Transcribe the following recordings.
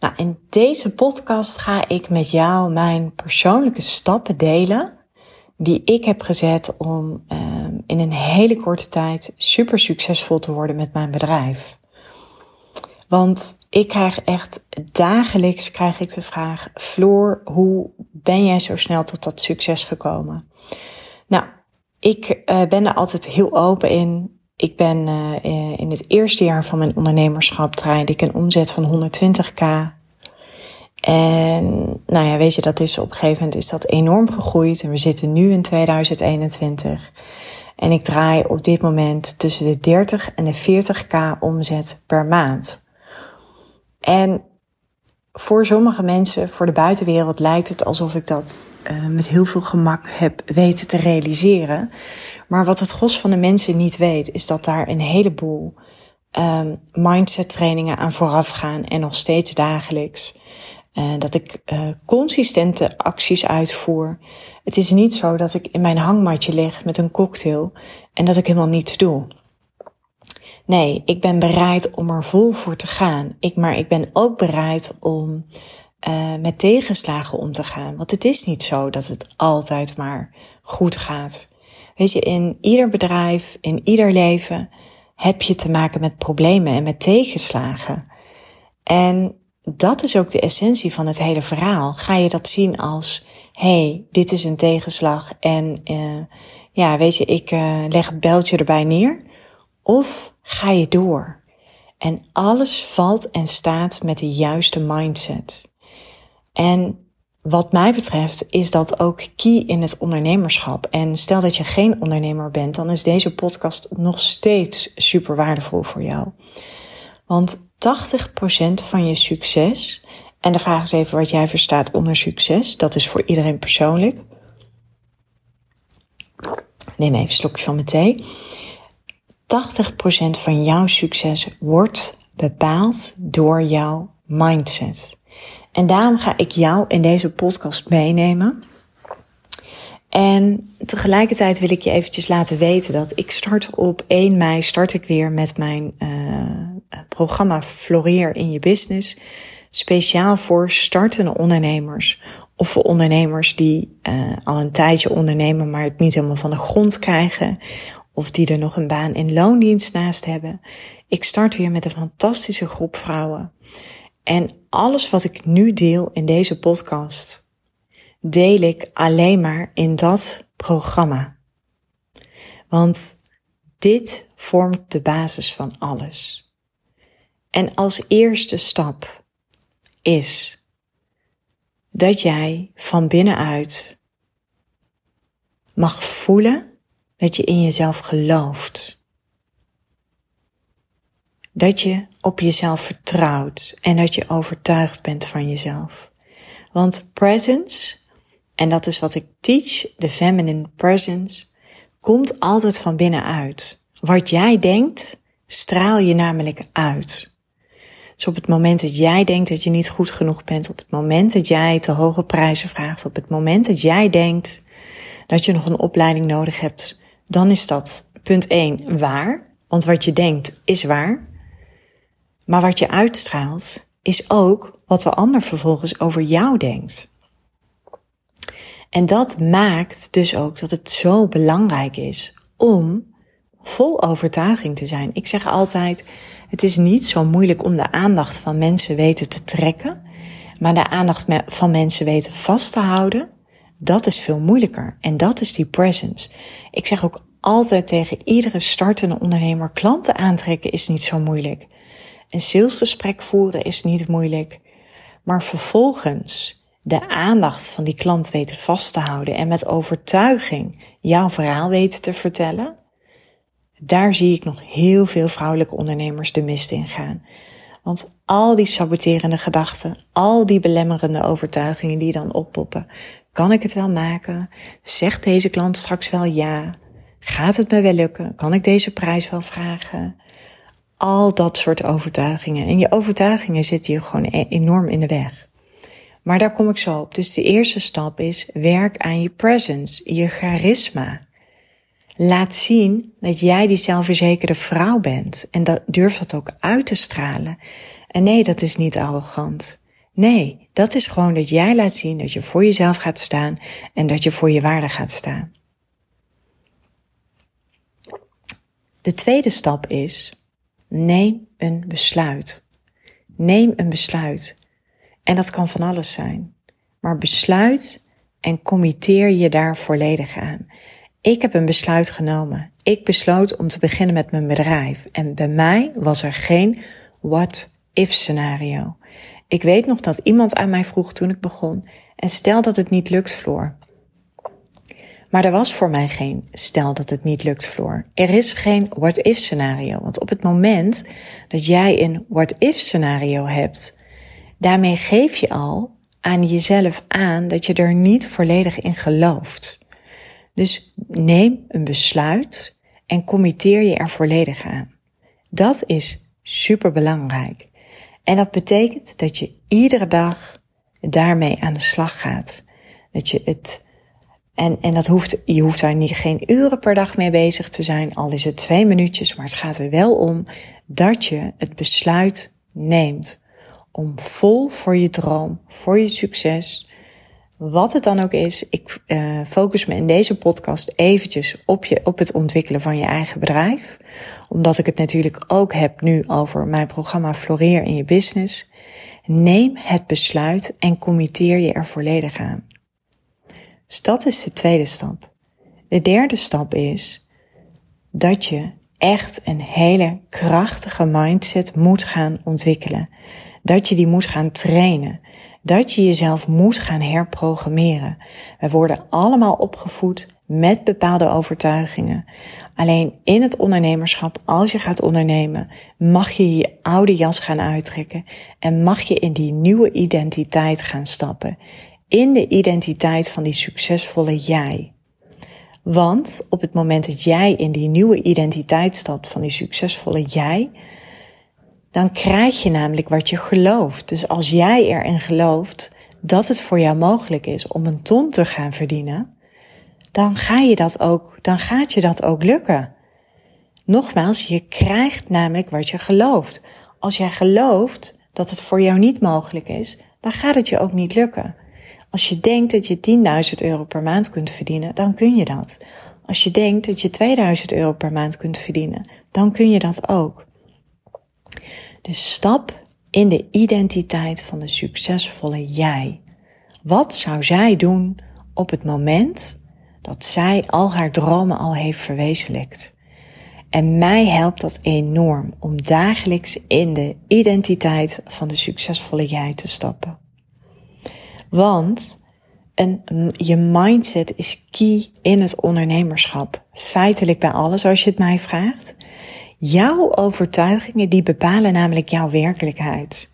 Nou, in deze podcast ga ik met jou mijn persoonlijke stappen delen die ik heb gezet om um, in een hele korte tijd super succesvol te worden met mijn bedrijf. Want ik krijg echt dagelijks krijg ik de vraag: Floor, hoe ben jij zo snel tot dat succes gekomen? Nou, ik uh, ben er altijd heel open in. Ik ben uh, in het eerste jaar van mijn ondernemerschap draaide ik een omzet van 120k. En nou ja, weet je, dat is op een gegeven moment is dat enorm gegroeid. En we zitten nu in 2021. En ik draai op dit moment tussen de 30 en de 40k omzet per maand. En voor sommige mensen, voor de buitenwereld, lijkt het alsof ik dat uh, met heel veel gemak heb weten te realiseren. Maar wat het gros van de mensen niet weet, is dat daar een heleboel um, mindset trainingen aan vooraf gaan en nog steeds dagelijks. Uh, dat ik uh, consistente acties uitvoer. Het is niet zo dat ik in mijn hangmatje lig met een cocktail en dat ik helemaal niets doe. Nee, ik ben bereid om er vol voor te gaan. Ik, maar ik ben ook bereid om uh, met tegenslagen om te gaan. Want het is niet zo dat het altijd maar goed gaat. Weet je, in ieder bedrijf, in ieder leven heb je te maken met problemen en met tegenslagen. En dat is ook de essentie van het hele verhaal. Ga je dat zien als, hey, dit is een tegenslag en uh, ja, weet je, ik uh, leg het beltje erbij neer. Of ga je door? En alles valt en staat met de juiste mindset. En wat mij betreft is dat ook key in het ondernemerschap. En stel dat je geen ondernemer bent, dan is deze podcast nog steeds super waardevol voor jou. Want 80% van je succes, en de vraag is even wat jij verstaat onder succes, dat is voor iedereen persoonlijk. Neem even een slokje van mijn thee. 80% van jouw succes wordt bepaald door jouw mindset. En daarom ga ik jou in deze podcast meenemen. En tegelijkertijd wil ik je eventjes laten weten dat ik start op 1 mei start ik weer met mijn uh, programma Floreer in je business. Speciaal voor startende ondernemers of voor ondernemers die uh, al een tijdje ondernemen, maar het niet helemaal van de grond krijgen. Of die er nog een baan in loondienst naast hebben. Ik start weer met een fantastische groep vrouwen. En alles wat ik nu deel in deze podcast, deel ik alleen maar in dat programma. Want dit vormt de basis van alles. En als eerste stap is dat jij van binnenuit mag voelen dat je in jezelf gelooft dat je op jezelf vertrouwt en dat je overtuigd bent van jezelf. Want presence, en dat is wat ik teach, de feminine presence, komt altijd van binnenuit. Wat jij denkt, straal je namelijk uit. Dus op het moment dat jij denkt dat je niet goed genoeg bent, op het moment dat jij te hoge prijzen vraagt, op het moment dat jij denkt dat je nog een opleiding nodig hebt, dan is dat punt 1 waar. Want wat je denkt is waar. Maar wat je uitstraalt is ook wat de ander vervolgens over jou denkt. En dat maakt dus ook dat het zo belangrijk is om vol overtuiging te zijn. Ik zeg altijd, het is niet zo moeilijk om de aandacht van mensen weten te trekken, maar de aandacht van mensen weten vast te houden, dat is veel moeilijker. En dat is die presence. Ik zeg ook altijd tegen iedere startende ondernemer, klanten aantrekken is niet zo moeilijk. Een salesgesprek voeren is niet moeilijk, maar vervolgens de aandacht van die klant weten vast te houden en met overtuiging jouw verhaal weten te vertellen, daar zie ik nog heel veel vrouwelijke ondernemers de mist in gaan. Want al die saboterende gedachten, al die belemmerende overtuigingen die dan oppoppen. Kan ik het wel maken? Zegt deze klant straks wel ja? Gaat het me wel lukken? Kan ik deze prijs wel vragen? Al dat soort overtuigingen. En je overtuigingen zitten je gewoon e- enorm in de weg. Maar daar kom ik zo op. Dus de eerste stap is werk aan je presence, je charisma. Laat zien dat jij die zelfverzekerde vrouw bent en dat, durf dat ook uit te stralen. En nee, dat is niet arrogant. Nee, dat is gewoon dat jij laat zien dat je voor jezelf gaat staan en dat je voor je waarde gaat staan. De tweede stap is, neem een besluit. Neem een besluit. En dat kan van alles zijn. Maar besluit en committeer je daar volledig aan. Ik heb een besluit genomen. Ik besloot om te beginnen met mijn bedrijf. En bij mij was er geen what-if scenario. Ik weet nog dat iemand aan mij vroeg toen ik begon. En stel dat het niet lukt, Floor. Maar er was voor mij geen stel dat het niet lukt, Floor. Er is geen what-if scenario. Want op het moment dat jij een what-if scenario hebt, daarmee geef je al aan jezelf aan dat je er niet volledig in gelooft. Dus neem een besluit en committeer je er volledig aan. Dat is super belangrijk. En dat betekent dat je iedere dag daarmee aan de slag gaat. Dat je het, en, en dat hoeft, je hoeft daar niet geen uren per dag mee bezig te zijn, al is het twee minuutjes, maar het gaat er wel om dat je het besluit neemt om vol voor je droom, voor je succes, wat het dan ook is, ik uh, focus me in deze podcast eventjes op, je, op het ontwikkelen van je eigen bedrijf. Omdat ik het natuurlijk ook heb nu over mijn programma Floreer in je business. Neem het besluit en committeer je er volledig aan. Dus dat is de tweede stap. De derde stap is dat je echt een hele krachtige mindset moet gaan ontwikkelen. Dat je die moet gaan trainen dat je jezelf moet gaan herprogrammeren. We worden allemaal opgevoed met bepaalde overtuigingen. Alleen in het ondernemerschap, als je gaat ondernemen, mag je je oude jas gaan uittrekken en mag je in die nieuwe identiteit gaan stappen. In de identiteit van die succesvolle jij. Want op het moment dat jij in die nieuwe identiteit stapt van die succesvolle jij, dan krijg je namelijk wat je gelooft. Dus als jij erin gelooft dat het voor jou mogelijk is om een ton te gaan verdienen, dan ga je dat ook, dan gaat je dat ook lukken. Nogmaals, je krijgt namelijk wat je gelooft. Als jij gelooft dat het voor jou niet mogelijk is, dan gaat het je ook niet lukken. Als je denkt dat je 10.000 euro per maand kunt verdienen, dan kun je dat. Als je denkt dat je 2000 euro per maand kunt verdienen, dan kun je dat ook. De stap in de identiteit van de succesvolle jij. Wat zou zij doen op het moment dat zij al haar dromen al heeft verwezenlijkt? En mij helpt dat enorm om dagelijks in de identiteit van de succesvolle jij te stappen. Want je mindset is key in het ondernemerschap. Feitelijk bij alles als je het mij vraagt. Jouw overtuigingen die bepalen namelijk jouw werkelijkheid.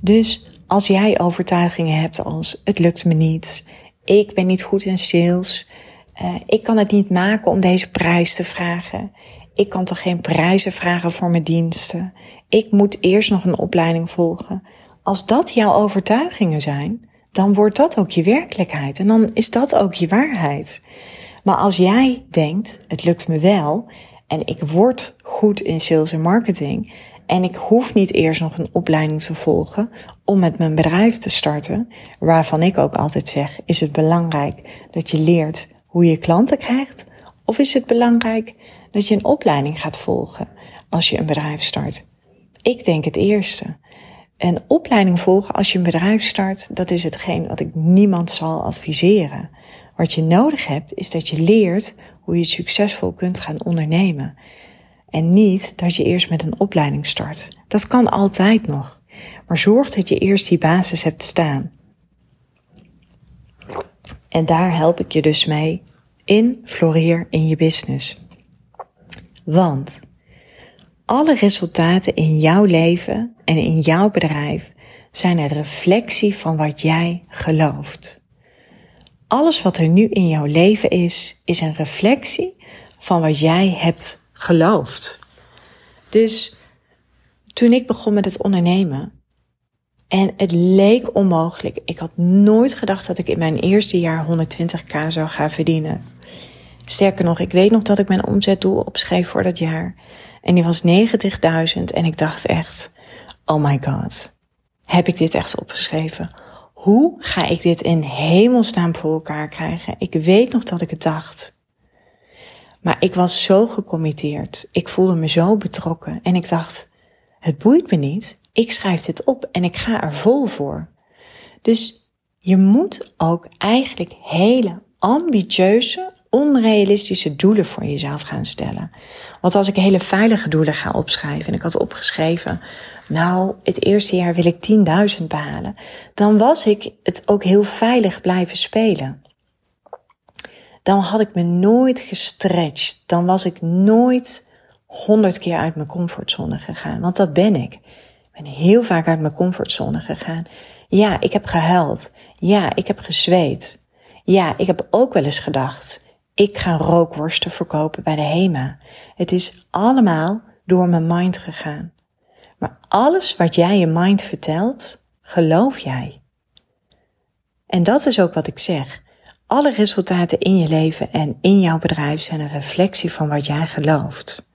Dus als jij overtuigingen hebt als het lukt me niet, ik ben niet goed in sales, uh, ik kan het niet maken om deze prijs te vragen, ik kan toch geen prijzen vragen voor mijn diensten, ik moet eerst nog een opleiding volgen. Als dat jouw overtuigingen zijn, dan wordt dat ook je werkelijkheid en dan is dat ook je waarheid. Maar als jij denkt, het lukt me wel en ik word goed in sales en marketing. En ik hoef niet eerst nog een opleiding te volgen om met mijn bedrijf te starten. Waarvan ik ook altijd zeg, is het belangrijk dat je leert hoe je klanten krijgt? Of is het belangrijk dat je een opleiding gaat volgen als je een bedrijf start? Ik denk het eerste. Een opleiding volgen als je een bedrijf start, dat is hetgeen wat ik niemand zal adviseren. Wat je nodig hebt, is dat je leert hoe je succesvol kunt gaan ondernemen. En niet dat je eerst met een opleiding start. Dat kan altijd nog. Maar zorg dat je eerst die basis hebt staan. En daar help ik je dus mee in Floreer in je business. Want alle resultaten in jouw leven en in jouw bedrijf zijn een reflectie van wat jij gelooft. Alles wat er nu in jouw leven is, is een reflectie van wat jij hebt geloofd. Dus toen ik begon met het ondernemen, en het leek onmogelijk. Ik had nooit gedacht dat ik in mijn eerste jaar 120k zou gaan verdienen. Sterker nog, ik weet nog dat ik mijn omzetdoel opschreef voor dat jaar. En die was 90.000 en ik dacht echt, oh my god, heb ik dit echt opgeschreven? Hoe ga ik dit in hemelsnaam voor elkaar krijgen? Ik weet nog dat ik het dacht. Maar ik was zo gecommitteerd. Ik voelde me zo betrokken. En ik dacht, het boeit me niet. Ik schrijf dit op en ik ga er vol voor. Dus je moet ook eigenlijk hele ambitieuze, onrealistische doelen voor jezelf gaan stellen. Want als ik hele veilige doelen ga opschrijven, en ik had opgeschreven, nou, het eerste jaar wil ik 10.000 behalen, dan was ik het ook heel veilig blijven spelen. Dan had ik me nooit gestretched. Dan was ik nooit honderd keer uit mijn comfortzone gegaan. Want dat ben ik. Ik ben heel vaak uit mijn comfortzone gegaan. Ja, ik heb gehuild. Ja, ik heb gezweet. Ja, ik heb ook wel eens gedacht, ik ga rookworsten verkopen bij de HEMA. Het is allemaal door mijn mind gegaan. Maar alles wat jij je mind vertelt, geloof jij. En dat is ook wat ik zeg. Alle resultaten in je leven en in jouw bedrijf zijn een reflectie van wat jij gelooft.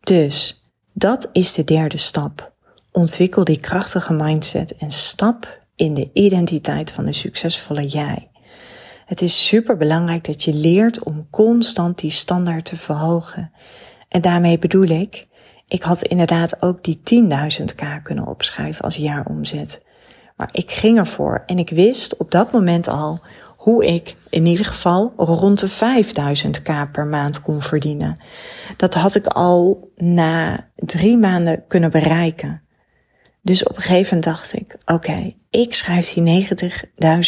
Dus dat is de derde stap. Ontwikkel die krachtige mindset en stap in de identiteit van de succesvolle jij. Het is super belangrijk dat je leert om constant die standaard te verhogen. En daarmee bedoel ik, ik had inderdaad ook die 10.000k kunnen opschrijven als jaaromzet. Maar ik ging ervoor en ik wist op dat moment al hoe ik in ieder geval rond de 5000k per maand kon verdienen. Dat had ik al na drie maanden kunnen bereiken. Dus op een gegeven moment dacht ik, oké, ik schrijf die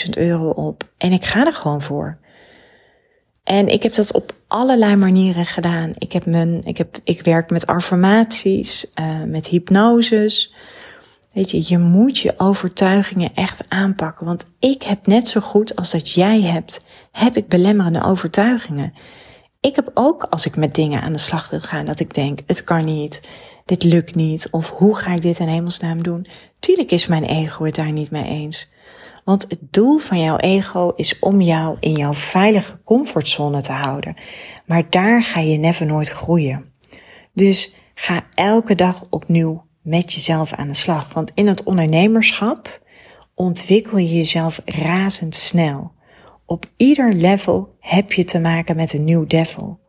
90.000 euro op en ik ga er gewoon voor. En ik heb dat op allerlei manieren gedaan. Ik, heb mijn, ik, heb, ik werk met affirmaties, uh, met hypnoses. Weet je, je moet je overtuigingen echt aanpakken. Want ik heb net zo goed als dat jij hebt, heb ik belemmerende overtuigingen. Ik heb ook als ik met dingen aan de slag wil gaan, dat ik denk, het kan niet, dit lukt niet, of hoe ga ik dit in hemelsnaam doen? Tuurlijk is mijn ego het daar niet mee eens. Want het doel van jouw ego is om jou in jouw veilige comfortzone te houden. Maar daar ga je never nooit groeien. Dus ga elke dag opnieuw met jezelf aan de slag. Want in het ondernemerschap ontwikkel je jezelf razendsnel. Op ieder level heb je te maken met een nieuw devil.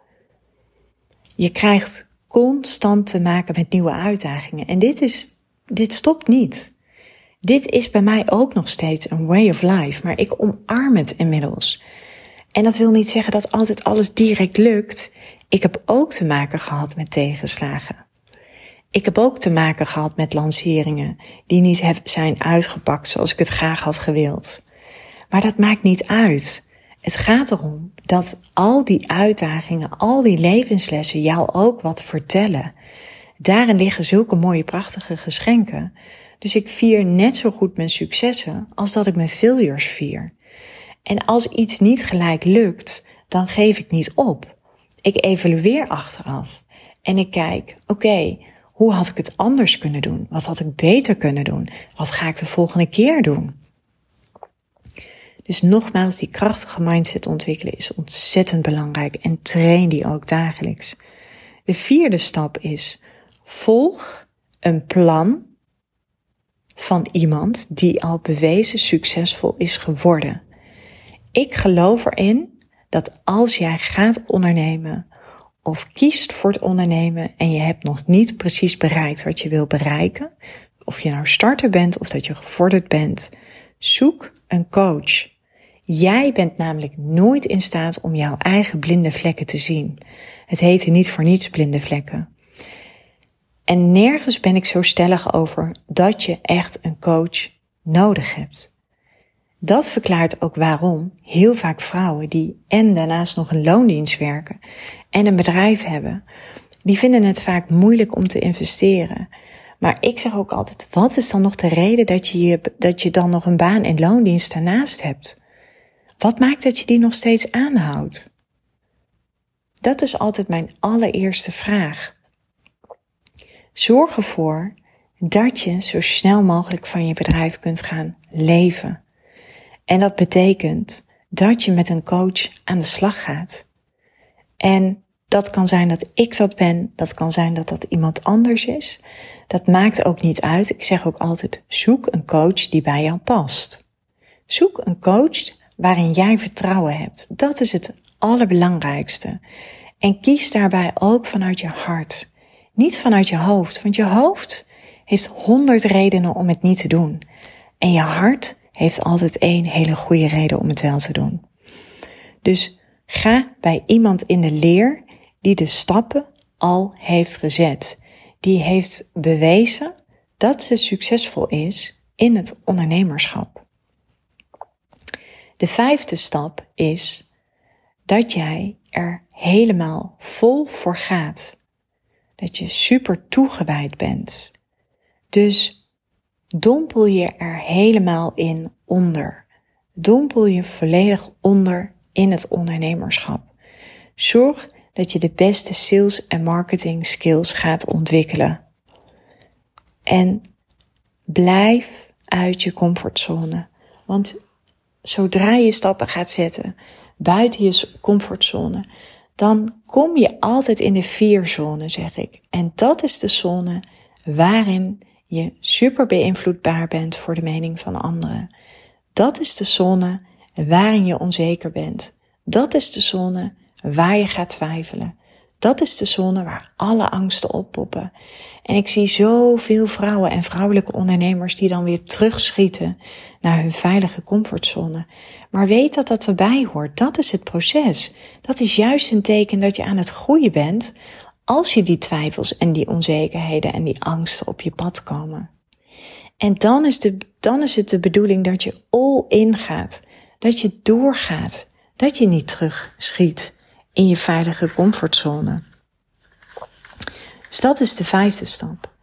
Je krijgt constant te maken met nieuwe uitdagingen. En dit is, dit stopt niet. Dit is bij mij ook nog steeds een way of life, maar ik omarm het inmiddels. En dat wil niet zeggen dat altijd alles direct lukt. Ik heb ook te maken gehad met tegenslagen. Ik heb ook te maken gehad met lanceringen die niet zijn uitgepakt zoals ik het graag had gewild. Maar dat maakt niet uit. Het gaat erom dat al die uitdagingen, al die levenslessen jou ook wat vertellen. Daarin liggen zulke mooie, prachtige geschenken. Dus ik vier net zo goed mijn successen als dat ik mijn failures vier. En als iets niet gelijk lukt, dan geef ik niet op. Ik evalueer achteraf en ik kijk, oké, hoe had ik het anders kunnen doen? Wat had ik beter kunnen doen? Wat ga ik de volgende keer doen? Dus nogmaals, die krachtige mindset ontwikkelen is ontzettend belangrijk en train die ook dagelijks. De vierde stap is volg een plan van iemand die al bewezen succesvol is geworden. Ik geloof erin dat als jij gaat ondernemen of kiest voor het ondernemen en je hebt nog niet precies bereikt wat je wil bereiken, of je nou starter bent of dat je gevorderd bent, zoek een coach. Jij bent namelijk nooit in staat om jouw eigen blinde vlekken te zien. Het heette niet voor niets blinde vlekken. En nergens ben ik zo stellig over dat je echt een coach nodig hebt. Dat verklaart ook waarom heel vaak vrouwen die en daarnaast nog een loondienst werken en een bedrijf hebben, die vinden het vaak moeilijk om te investeren. Maar ik zeg ook altijd, wat is dan nog de reden dat je, dat je dan nog een baan in loondienst daarnaast hebt? Wat maakt dat je die nog steeds aanhoudt? Dat is altijd mijn allereerste vraag. Zorg ervoor dat je zo snel mogelijk van je bedrijf kunt gaan leven. En dat betekent dat je met een coach aan de slag gaat. En dat kan zijn dat ik dat ben, dat kan zijn dat dat iemand anders is. Dat maakt ook niet uit. Ik zeg ook altijd: zoek een coach die bij jou past. Zoek een coach waarin jij vertrouwen hebt. Dat is het allerbelangrijkste. En kies daarbij ook vanuit je hart. Niet vanuit je hoofd, want je hoofd heeft honderd redenen om het niet te doen. En je hart heeft altijd één hele goede reden om het wel te doen. Dus ga bij iemand in de leer die de stappen al heeft gezet. Die heeft bewezen dat ze succesvol is in het ondernemerschap. De vijfde stap is dat jij er helemaal vol voor gaat. Dat je super toegewijd bent. Dus dompel je er helemaal in onder. Dompel je volledig onder in het ondernemerschap. Zorg dat je de beste sales en marketing skills gaat ontwikkelen. En blijf uit je comfortzone. Want zodra je stappen gaat zetten buiten je comfortzone, dan kom je altijd in de vierzone, zeg ik. En dat is de zone waarin je super beïnvloedbaar bent voor de mening van anderen. Dat is de zone waarin je onzeker bent. Dat is de zone waar je gaat twijfelen. Dat is de zone waar alle angsten oppoppen. En ik zie zoveel vrouwen en vrouwelijke ondernemers die dan weer terugschieten naar hun veilige comfortzone. Maar weet dat dat erbij hoort. Dat is het proces. Dat is juist een teken dat je aan het groeien bent als je die twijfels en die onzekerheden en die angsten op je pad komen. En dan is, de, dan is het de bedoeling dat je all in gaat. Dat je doorgaat. Dat je niet terugschiet in je veilige comfortzone. Dus dat is de vijfde stap.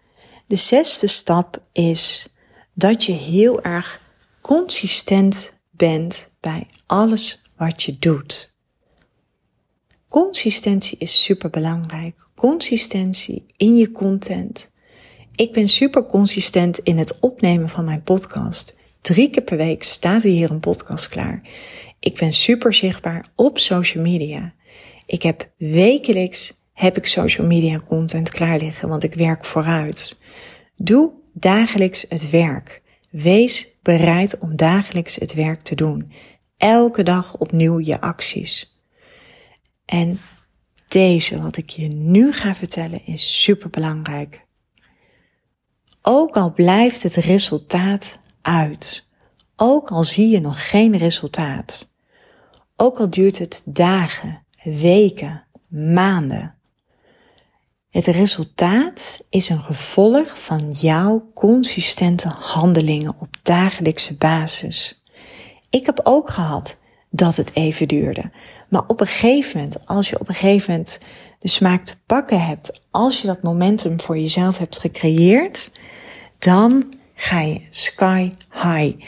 De zesde stap is dat je heel erg consistent bent bij alles wat je doet. Consistentie is super belangrijk. Consistentie in je content. Ik ben super consistent in het opnemen van mijn podcast. Drie keer per week staat hier een podcast klaar. Ik ben super zichtbaar op social media. Ik heb wekelijks heb ik social media content klaar liggen, want ik werk vooruit. Doe dagelijks het werk. Wees bereid om dagelijks het werk te doen. Elke dag opnieuw je acties. En deze, wat ik je nu ga vertellen, is super belangrijk. Ook al blijft het resultaat uit. Ook al zie je nog geen resultaat. Ook al duurt het dagen, weken, maanden. Het resultaat is een gevolg van jouw consistente handelingen op dagelijkse basis. Ik heb ook gehad dat het even duurde. Maar op een gegeven moment, als je op een gegeven moment de smaak te pakken hebt, als je dat momentum voor jezelf hebt gecreëerd, dan ga je sky high.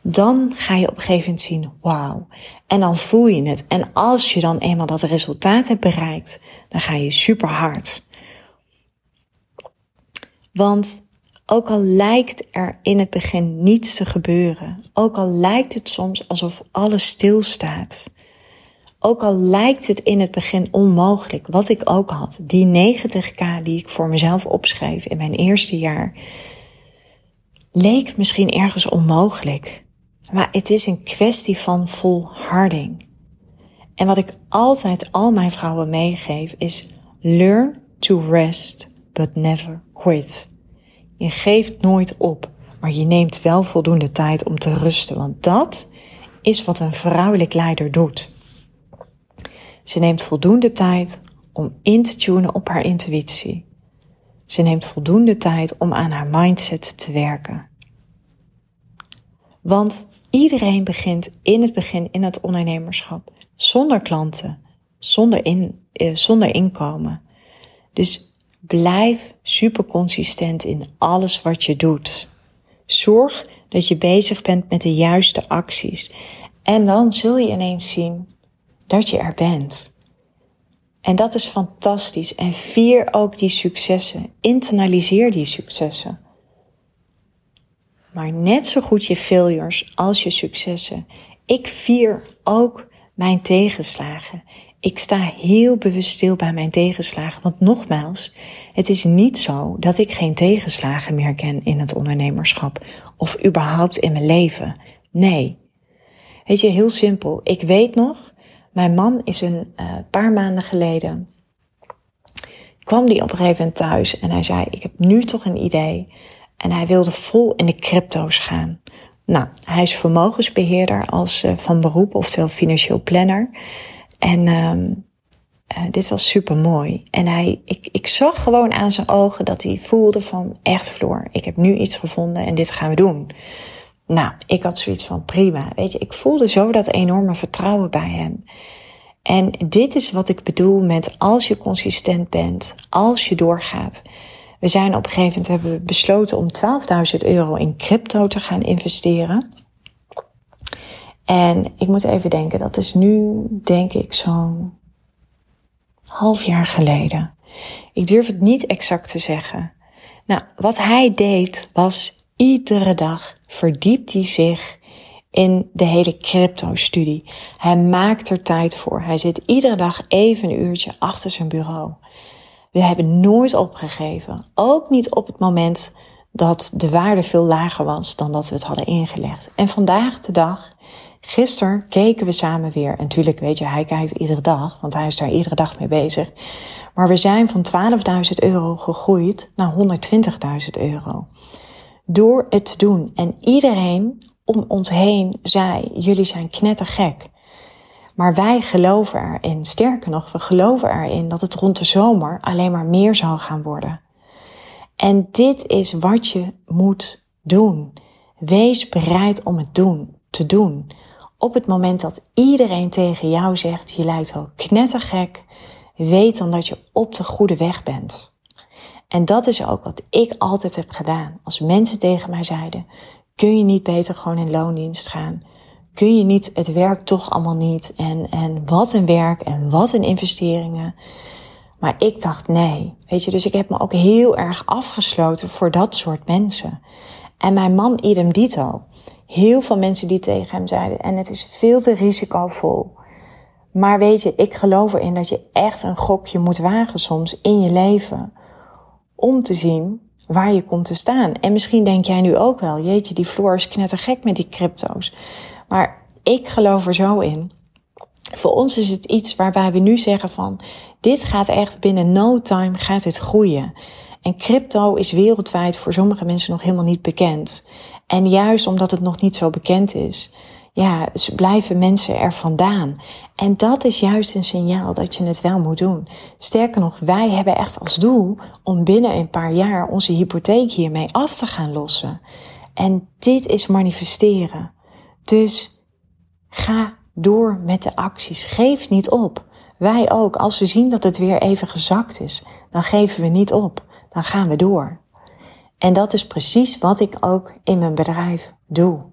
Dan ga je op een gegeven moment zien, wauw. En dan voel je het. En als je dan eenmaal dat resultaat hebt bereikt, dan ga je super hard. Want ook al lijkt er in het begin niets te gebeuren, ook al lijkt het soms alsof alles stilstaat, ook al lijkt het in het begin onmogelijk, wat ik ook had, die 90k die ik voor mezelf opschreef in mijn eerste jaar, leek misschien ergens onmogelijk. Maar het is een kwestie van volharding. En wat ik altijd al mijn vrouwen meegeef is learn to rest but never quit. Je geeft nooit op, maar je neemt wel voldoende tijd om te rusten, want dat is wat een vrouwelijk leider doet. Ze neemt voldoende tijd om in te tunen op haar intuïtie. Ze neemt voldoende tijd om aan haar mindset te werken. Want iedereen begint in het begin in het ondernemerschap zonder klanten, zonder, in, eh, zonder inkomen. Dus blijf super consistent in alles wat je doet. Zorg dat je bezig bent met de juiste acties. En dan zul je ineens zien dat je er bent. En dat is fantastisch. En vier ook die successen. Internaliseer die successen. Maar net zo goed je failures als je successen. Ik vier ook mijn tegenslagen. Ik sta heel bewust stil bij mijn tegenslagen. Want nogmaals, het is niet zo dat ik geen tegenslagen meer ken in het ondernemerschap. Of überhaupt in mijn leven. Nee. Weet je, heel simpel. Ik weet nog, mijn man is een uh, paar maanden geleden. kwam die op een gegeven moment thuis en hij zei: Ik heb nu toch een idee. En hij wilde vol in de crypto's gaan. Nou, hij is vermogensbeheerder als uh, van beroep, oftewel financieel planner. En uh, dit was super mooi. En hij, ik, ik zag gewoon aan zijn ogen dat hij voelde van echt Floor, ik heb nu iets gevonden en dit gaan we doen. Nou, ik had zoiets van prima. Weet je, ik voelde zo dat enorme vertrouwen bij hem. En dit is wat ik bedoel met als je consistent bent, als je doorgaat. We zijn op een gegeven moment hebben we besloten om 12.000 euro in crypto te gaan investeren. En ik moet even denken, dat is nu denk ik zo'n half jaar geleden. Ik durf het niet exact te zeggen. Nou, wat hij deed was iedere dag verdiept hij zich in de hele crypto-studie. Hij maakt er tijd voor. Hij zit iedere dag even een uurtje achter zijn bureau. We hebben nooit opgegeven. Ook niet op het moment dat de waarde veel lager was dan dat we het hadden ingelegd. En vandaag de dag, gisteren keken we samen weer. En natuurlijk weet je, hij kijkt iedere dag, want hij is daar iedere dag mee bezig. Maar we zijn van 12.000 euro gegroeid naar 120.000 euro. Door het te doen. En iedereen om ons heen zei, jullie zijn knettergek. Maar wij geloven erin. Sterker nog, we geloven erin dat het rond de zomer alleen maar meer zal gaan worden. En dit is wat je moet doen. Wees bereid om het doen, te doen. Op het moment dat iedereen tegen jou zegt, je lijkt wel knettergek, weet dan dat je op de goede weg bent. En dat is ook wat ik altijd heb gedaan. Als mensen tegen mij zeiden, kun je niet beter gewoon in loondienst gaan? Kun je niet het werk toch allemaal niet? En, en wat een werk en wat een investeringen. Maar ik dacht nee. Weet je, dus ik heb me ook heel erg afgesloten voor dat soort mensen. En mijn man idem dito. Heel veel mensen die tegen hem zeiden, en het is veel te risicovol. Maar weet je, ik geloof erin dat je echt een gokje moet wagen soms in je leven. Om te zien waar je komt te staan. En misschien denk jij nu ook wel, jeetje, die Floor is knettergek met die crypto's. Maar ik geloof er zo in. Voor ons is het iets waarbij we nu zeggen van, dit gaat echt binnen no time gaat het groeien. En crypto is wereldwijd voor sommige mensen nog helemaal niet bekend. En juist omdat het nog niet zo bekend is, ja, blijven mensen er vandaan. En dat is juist een signaal dat je het wel moet doen. Sterker nog, wij hebben echt als doel om binnen een paar jaar onze hypotheek hiermee af te gaan lossen. En dit is manifesteren. Dus ga door met de acties. Geef niet op. Wij ook. Als we zien dat het weer even gezakt is, dan geven we niet op. Dan gaan we door. En dat is precies wat ik ook in mijn bedrijf doe.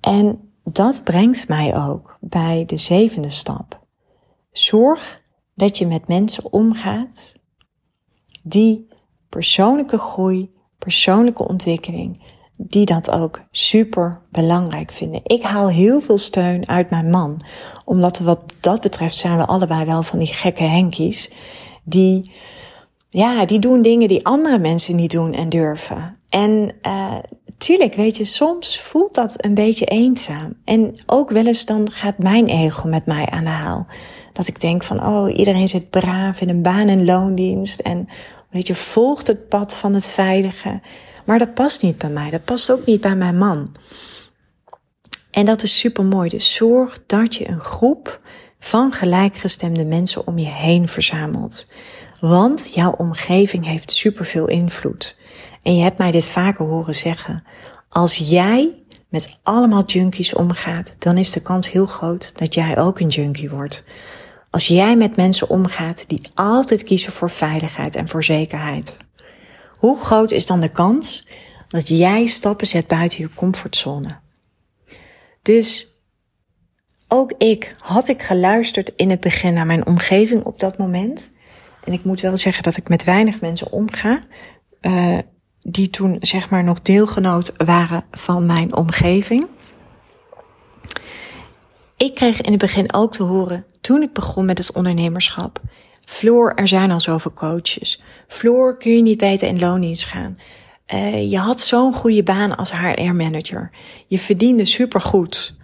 En dat brengt mij ook bij de zevende stap. Zorg dat je met mensen omgaat die persoonlijke groei, persoonlijke ontwikkeling, die dat ook super belangrijk vinden. Ik haal heel veel steun uit mijn man, omdat wat dat betreft zijn we allebei wel van die gekke henkies, die, ja, die doen dingen die andere mensen niet doen en durven. En uh, tuurlijk, weet je, soms voelt dat een beetje eenzaam. En ook wel eens dan gaat mijn ego met mij aan de haal. Dat ik denk van, oh, iedereen zit braaf in een baan- en loondienst. En weet je, volgt het pad van het veilige. Maar dat past niet bij mij. Dat past ook niet bij mijn man. En dat is super mooi. Dus zorg dat je een groep van gelijkgestemde mensen om je heen verzamelt. Want jouw omgeving heeft superveel invloed. En je hebt mij dit vaker horen zeggen. Als jij met allemaal junkies omgaat, dan is de kans heel groot dat jij ook een junkie wordt. Als jij met mensen omgaat die altijd kiezen voor veiligheid en voor zekerheid? Hoe groot is dan de kans dat jij stappen zet buiten je comfortzone? Dus ook ik, had ik geluisterd in het begin naar mijn omgeving op dat moment. En ik moet wel zeggen dat ik met weinig mensen omga. Uh, die toen zeg maar nog deelgenoot waren van mijn omgeving. Ik kreeg in het begin ook te horen, toen ik begon met het ondernemerschap. Floor, er zijn al zoveel coaches. Floor, kun je niet beter in loondienst gaan? Uh, je had zo'n goede baan als HR-manager. Je verdiende supergoed.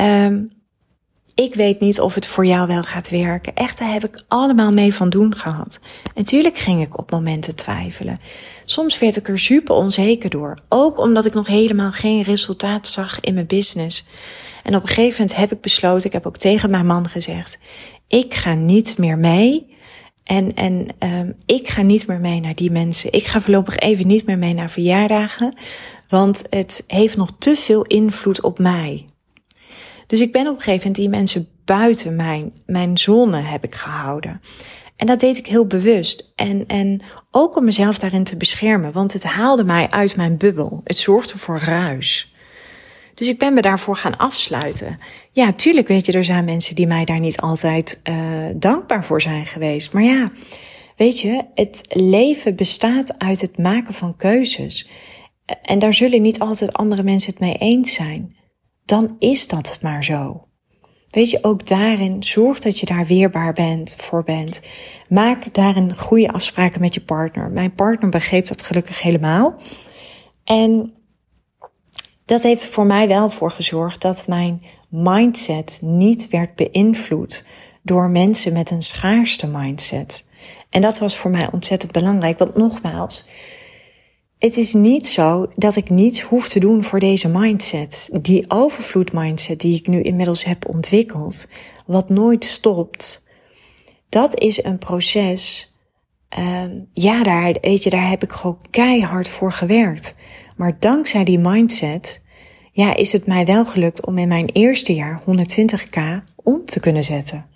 Um, ik weet niet of het voor jou wel gaat werken. Echt, daar heb ik allemaal mee van doen gehad. Natuurlijk ging ik op momenten twijfelen. Soms werd ik er super onzeker door. Ook omdat ik nog helemaal geen resultaat zag in mijn business. En op een gegeven moment heb ik besloten, ik heb ook tegen mijn man gezegd, ik ga niet meer mee. En, en um, ik ga niet meer mee naar die mensen. Ik ga voorlopig even niet meer mee naar verjaardagen. Want het heeft nog te veel invloed op mij. Dus ik ben op een gegeven moment die mensen buiten mijn, mijn zone heb ik gehouden. En dat deed ik heel bewust. En, en ook om mezelf daarin te beschermen, want het haalde mij uit mijn bubbel. Het zorgde voor ruis. Dus ik ben me daarvoor gaan afsluiten. Ja, tuurlijk weet je, er zijn mensen die mij daar niet altijd uh, dankbaar voor zijn geweest. Maar ja, weet je, het leven bestaat uit het maken van keuzes. En daar zullen niet altijd andere mensen het mee eens zijn dan is dat maar zo. Weet je, ook daarin zorg dat je daar weerbaar bent, voor bent. Maak daarin goede afspraken met je partner. Mijn partner begreep dat gelukkig helemaal. En dat heeft voor mij wel voor gezorgd dat mijn mindset niet werd beïnvloed door mensen met een schaarste mindset. En dat was voor mij ontzettend belangrijk, want nogmaals, het is niet zo dat ik niets hoef te doen voor deze mindset. Die overvloed mindset die ik nu inmiddels heb ontwikkeld, wat nooit stopt. Dat is een proces. Um, ja, daar, weet je, daar heb ik gewoon keihard voor gewerkt. Maar dankzij die mindset, ja, is het mij wel gelukt om in mijn eerste jaar 120k om te kunnen zetten.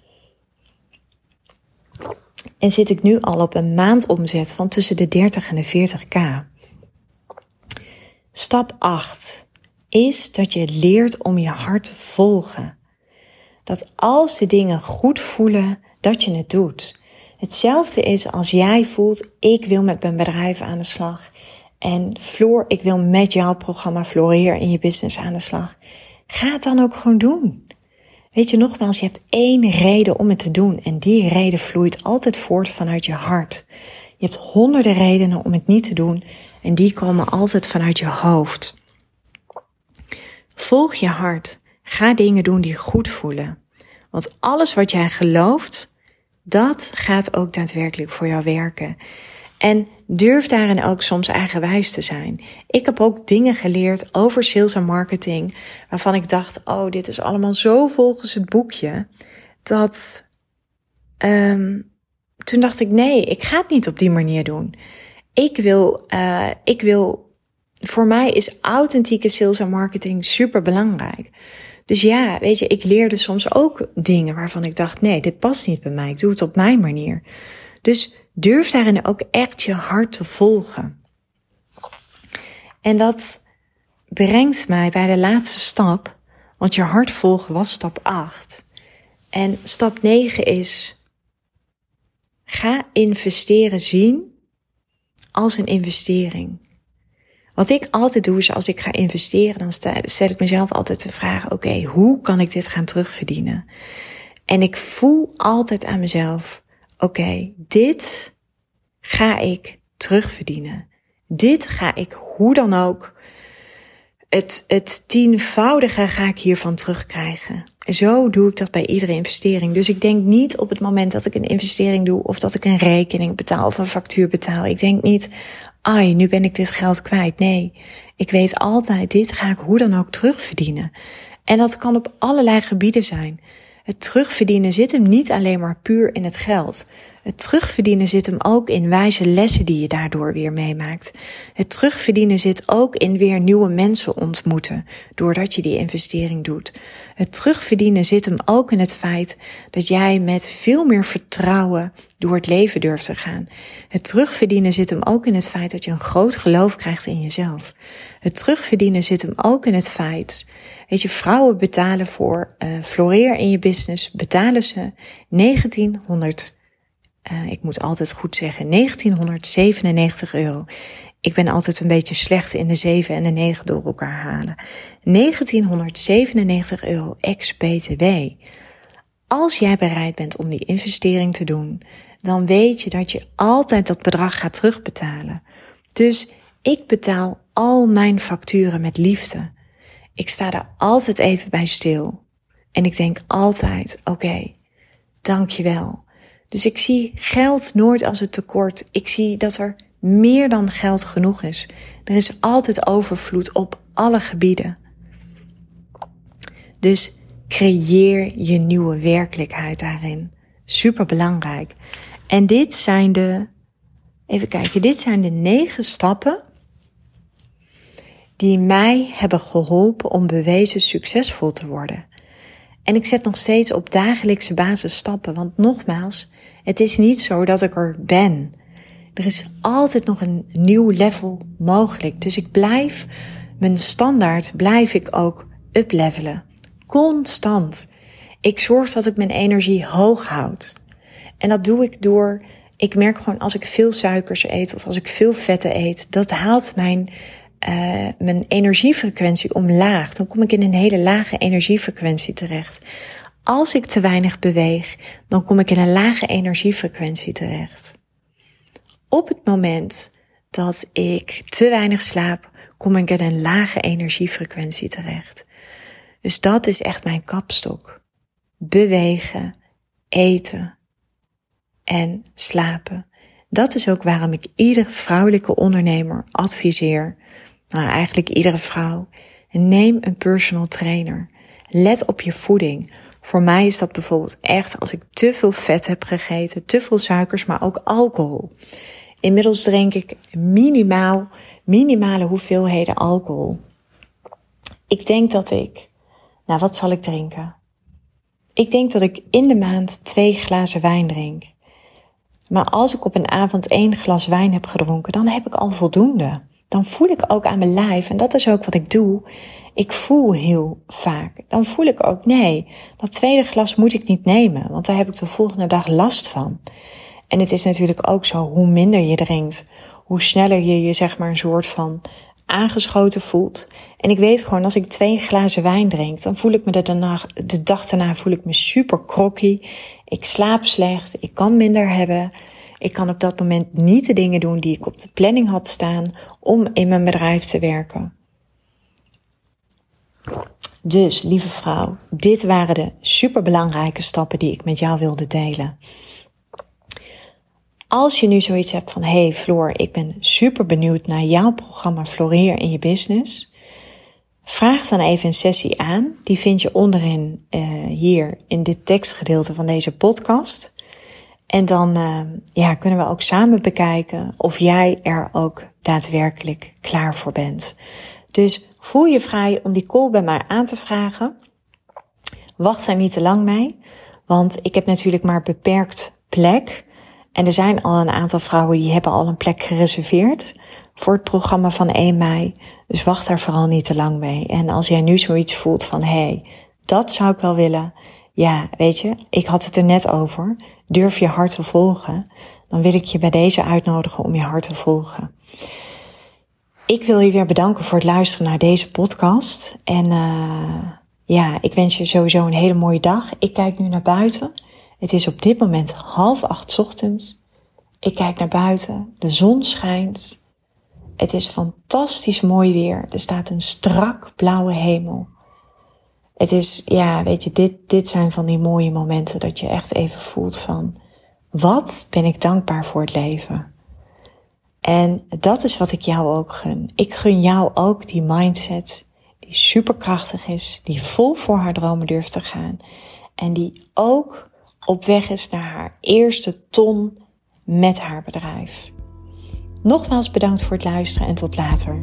En zit ik nu al op een maandomzet van tussen de 30 en de 40k. Stap 8 is dat je leert om je hart te volgen. Dat als de dingen goed voelen, dat je het doet. Hetzelfde is als jij voelt, ik wil met mijn bedrijf aan de slag. En Floor, ik wil met jouw programma Floreer in je business aan de slag. Ga het dan ook gewoon doen. Weet je nogmaals, je hebt één reden om het te doen. En die reden vloeit altijd voort vanuit je hart. Je hebt honderden redenen om het niet te doen. En die komen altijd vanuit je hoofd. Volg je hart. Ga dingen doen die goed voelen. Want alles wat jij gelooft, dat gaat ook daadwerkelijk voor jou werken. En durf daarin ook soms eigenwijs te zijn. Ik heb ook dingen geleerd over sales en marketing, waarvan ik dacht, oh, dit is allemaal zo volgens het boekje, dat um, toen dacht ik, nee, ik ga het niet op die manier doen. Ik wil, uh, ik wil, voor mij is authentieke sales en marketing super belangrijk. Dus ja, weet je, ik leerde soms ook dingen waarvan ik dacht, nee, dit past niet bij mij. Ik doe het op mijn manier. Dus durf daarin ook echt je hart te volgen. En dat brengt mij bij de laatste stap, want je hart volgen was stap 8. En stap 9 is, ga investeren zien als een investering. Wat ik altijd doe is als ik ga investeren, dan stel ik mezelf altijd de vraag, oké, hoe kan ik dit gaan terugverdienen? En ik voel altijd aan mezelf, oké, dit ga ik terugverdienen. Dit ga ik hoe dan ook het, het tienvoudige ga ik hiervan terugkrijgen. Zo doe ik dat bij iedere investering. Dus ik denk niet op het moment dat ik een investering doe of dat ik een rekening betaal of een factuur betaal. Ik denk niet, ai, nu ben ik dit geld kwijt. Nee, ik weet altijd, dit ga ik hoe dan ook terugverdienen. En dat kan op allerlei gebieden zijn. Het terugverdienen zit hem niet alleen maar puur in het geld. Het terugverdienen zit hem ook in wijze lessen die je daardoor weer meemaakt. Het terugverdienen zit ook in weer nieuwe mensen ontmoeten, doordat je die investering doet. Het terugverdienen zit hem ook in het feit dat jij met veel meer vertrouwen door het leven durft te gaan. Het terugverdienen zit hem ook in het feit dat je een groot geloof krijgt in jezelf. Het terugverdienen zit hem ook in het feit, weet je, vrouwen betalen voor uh, floreer in je business, betalen ze 1900 uh, ik moet altijd goed zeggen, 1997 euro. Ik ben altijd een beetje slecht in de 7 en de 9 door elkaar halen. 1997 euro ex-BTW. Als jij bereid bent om die investering te doen, dan weet je dat je altijd dat bedrag gaat terugbetalen. Dus ik betaal al mijn facturen met liefde. Ik sta daar altijd even bij stil. En ik denk altijd, oké, okay, dankjewel. Dus ik zie geld nooit als het tekort. Ik zie dat er meer dan geld genoeg is. Er is altijd overvloed op alle gebieden. Dus creëer je nieuwe werkelijkheid daarin. Super belangrijk. En dit zijn de, even kijken, dit zijn de negen stappen die mij hebben geholpen om bewezen succesvol te worden. En ik zet nog steeds op dagelijkse basis stappen, want nogmaals, het is niet zo dat ik er ben. Er is altijd nog een nieuw level mogelijk. Dus ik blijf mijn standaard, blijf ik ook uplevelen. Constant. Ik zorg dat ik mijn energie hoog houd. En dat doe ik door, ik merk gewoon als ik veel suikers eet of als ik veel vetten eet, dat haalt mijn, uh, mijn energiefrequentie omlaag. Dan kom ik in een hele lage energiefrequentie terecht. Als ik te weinig beweeg, dan kom ik in een lage energiefrequentie terecht. Op het moment dat ik te weinig slaap, kom ik in een lage energiefrequentie terecht. Dus dat is echt mijn kapstok. Bewegen, eten en slapen. Dat is ook waarom ik iedere vrouwelijke ondernemer adviseer, nou eigenlijk iedere vrouw, neem een personal trainer. Let op je voeding. Voor mij is dat bijvoorbeeld echt als ik te veel vet heb gegeten, te veel suikers, maar ook alcohol. Inmiddels drink ik minimaal, minimale hoeveelheden alcohol. Ik denk dat ik, nou wat zal ik drinken? Ik denk dat ik in de maand twee glazen wijn drink. Maar als ik op een avond één glas wijn heb gedronken, dan heb ik al voldoende. Dan voel ik ook aan mijn lijf, en dat is ook wat ik doe. Ik voel heel vaak. Dan voel ik ook, nee, dat tweede glas moet ik niet nemen, want daar heb ik de volgende dag last van. En het is natuurlijk ook zo, hoe minder je drinkt, hoe sneller je je zeg maar een soort van aangeschoten voelt. En ik weet gewoon, als ik twee glazen wijn drink, dan voel ik me de, daarna, de dag daarna voel ik me super krokkie. Ik slaap slecht, ik kan minder hebben. Ik kan op dat moment niet de dingen doen die ik op de planning had staan om in mijn bedrijf te werken. Dus, lieve vrouw, dit waren de superbelangrijke stappen die ik met jou wilde delen. Als je nu zoiets hebt van, hey Floor, ik ben super benieuwd naar jouw programma Floreer in je business. Vraag dan even een sessie aan. Die vind je onderin uh, hier in dit tekstgedeelte van deze podcast. En dan uh, ja, kunnen we ook samen bekijken of jij er ook daadwerkelijk klaar voor bent. Dus voel je vrij om die call bij mij aan te vragen. Wacht daar niet te lang mee, want ik heb natuurlijk maar beperkt plek. En er zijn al een aantal vrouwen die hebben al een plek gereserveerd voor het programma van 1 mei. Dus wacht daar vooral niet te lang mee. En als jij nu zoiets voelt van, hé, hey, dat zou ik wel willen. Ja, weet je, ik had het er net over. Durf je hart te volgen. Dan wil ik je bij deze uitnodigen om je hart te volgen. Ik wil je weer bedanken voor het luisteren naar deze podcast. En uh, ja, ik wens je sowieso een hele mooie dag. Ik kijk nu naar buiten. Het is op dit moment half acht ochtends. Ik kijk naar buiten. De zon schijnt. Het is fantastisch mooi weer. Er staat een strak blauwe hemel. Het is, ja, weet je, dit, dit zijn van die mooie momenten dat je echt even voelt van, wat ben ik dankbaar voor het leven? En dat is wat ik jou ook gun. Ik gun jou ook die mindset die superkrachtig is, die vol voor haar dromen durft te gaan en die ook op weg is naar haar eerste ton met haar bedrijf. Nogmaals bedankt voor het luisteren en tot later.